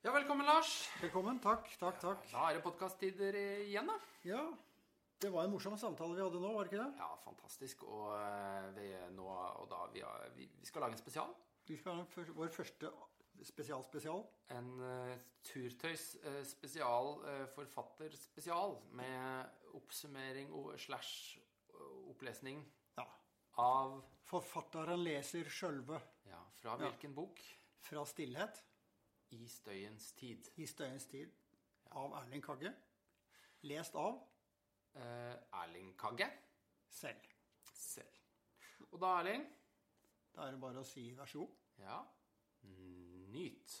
Ja, velkommen, Lars. Velkommen. Takk, takk, takk. Da er det podkast-tider igjen, da. Ja, det var en morsom samtale vi hadde nå, var det ikke det? Ja, fantastisk. Og eh, vi, nå, og da, vi, har, vi, vi skal lage en spesial. Vi skal ha vår første spesial-spesial. En uh, turtøys-spesial, uh, forfatterspesial, med oppsummering og slash opplesning Ja. av Forfatteren leser sjølve Ja, fra hvilken bok? fra stillhet I støyens tid. i støyens tid av Erling Kagge. Lest av Eh, Erling Kagge selv. selv. Og da, Erling Da er det bare å si vær så god. Ja. Nyt.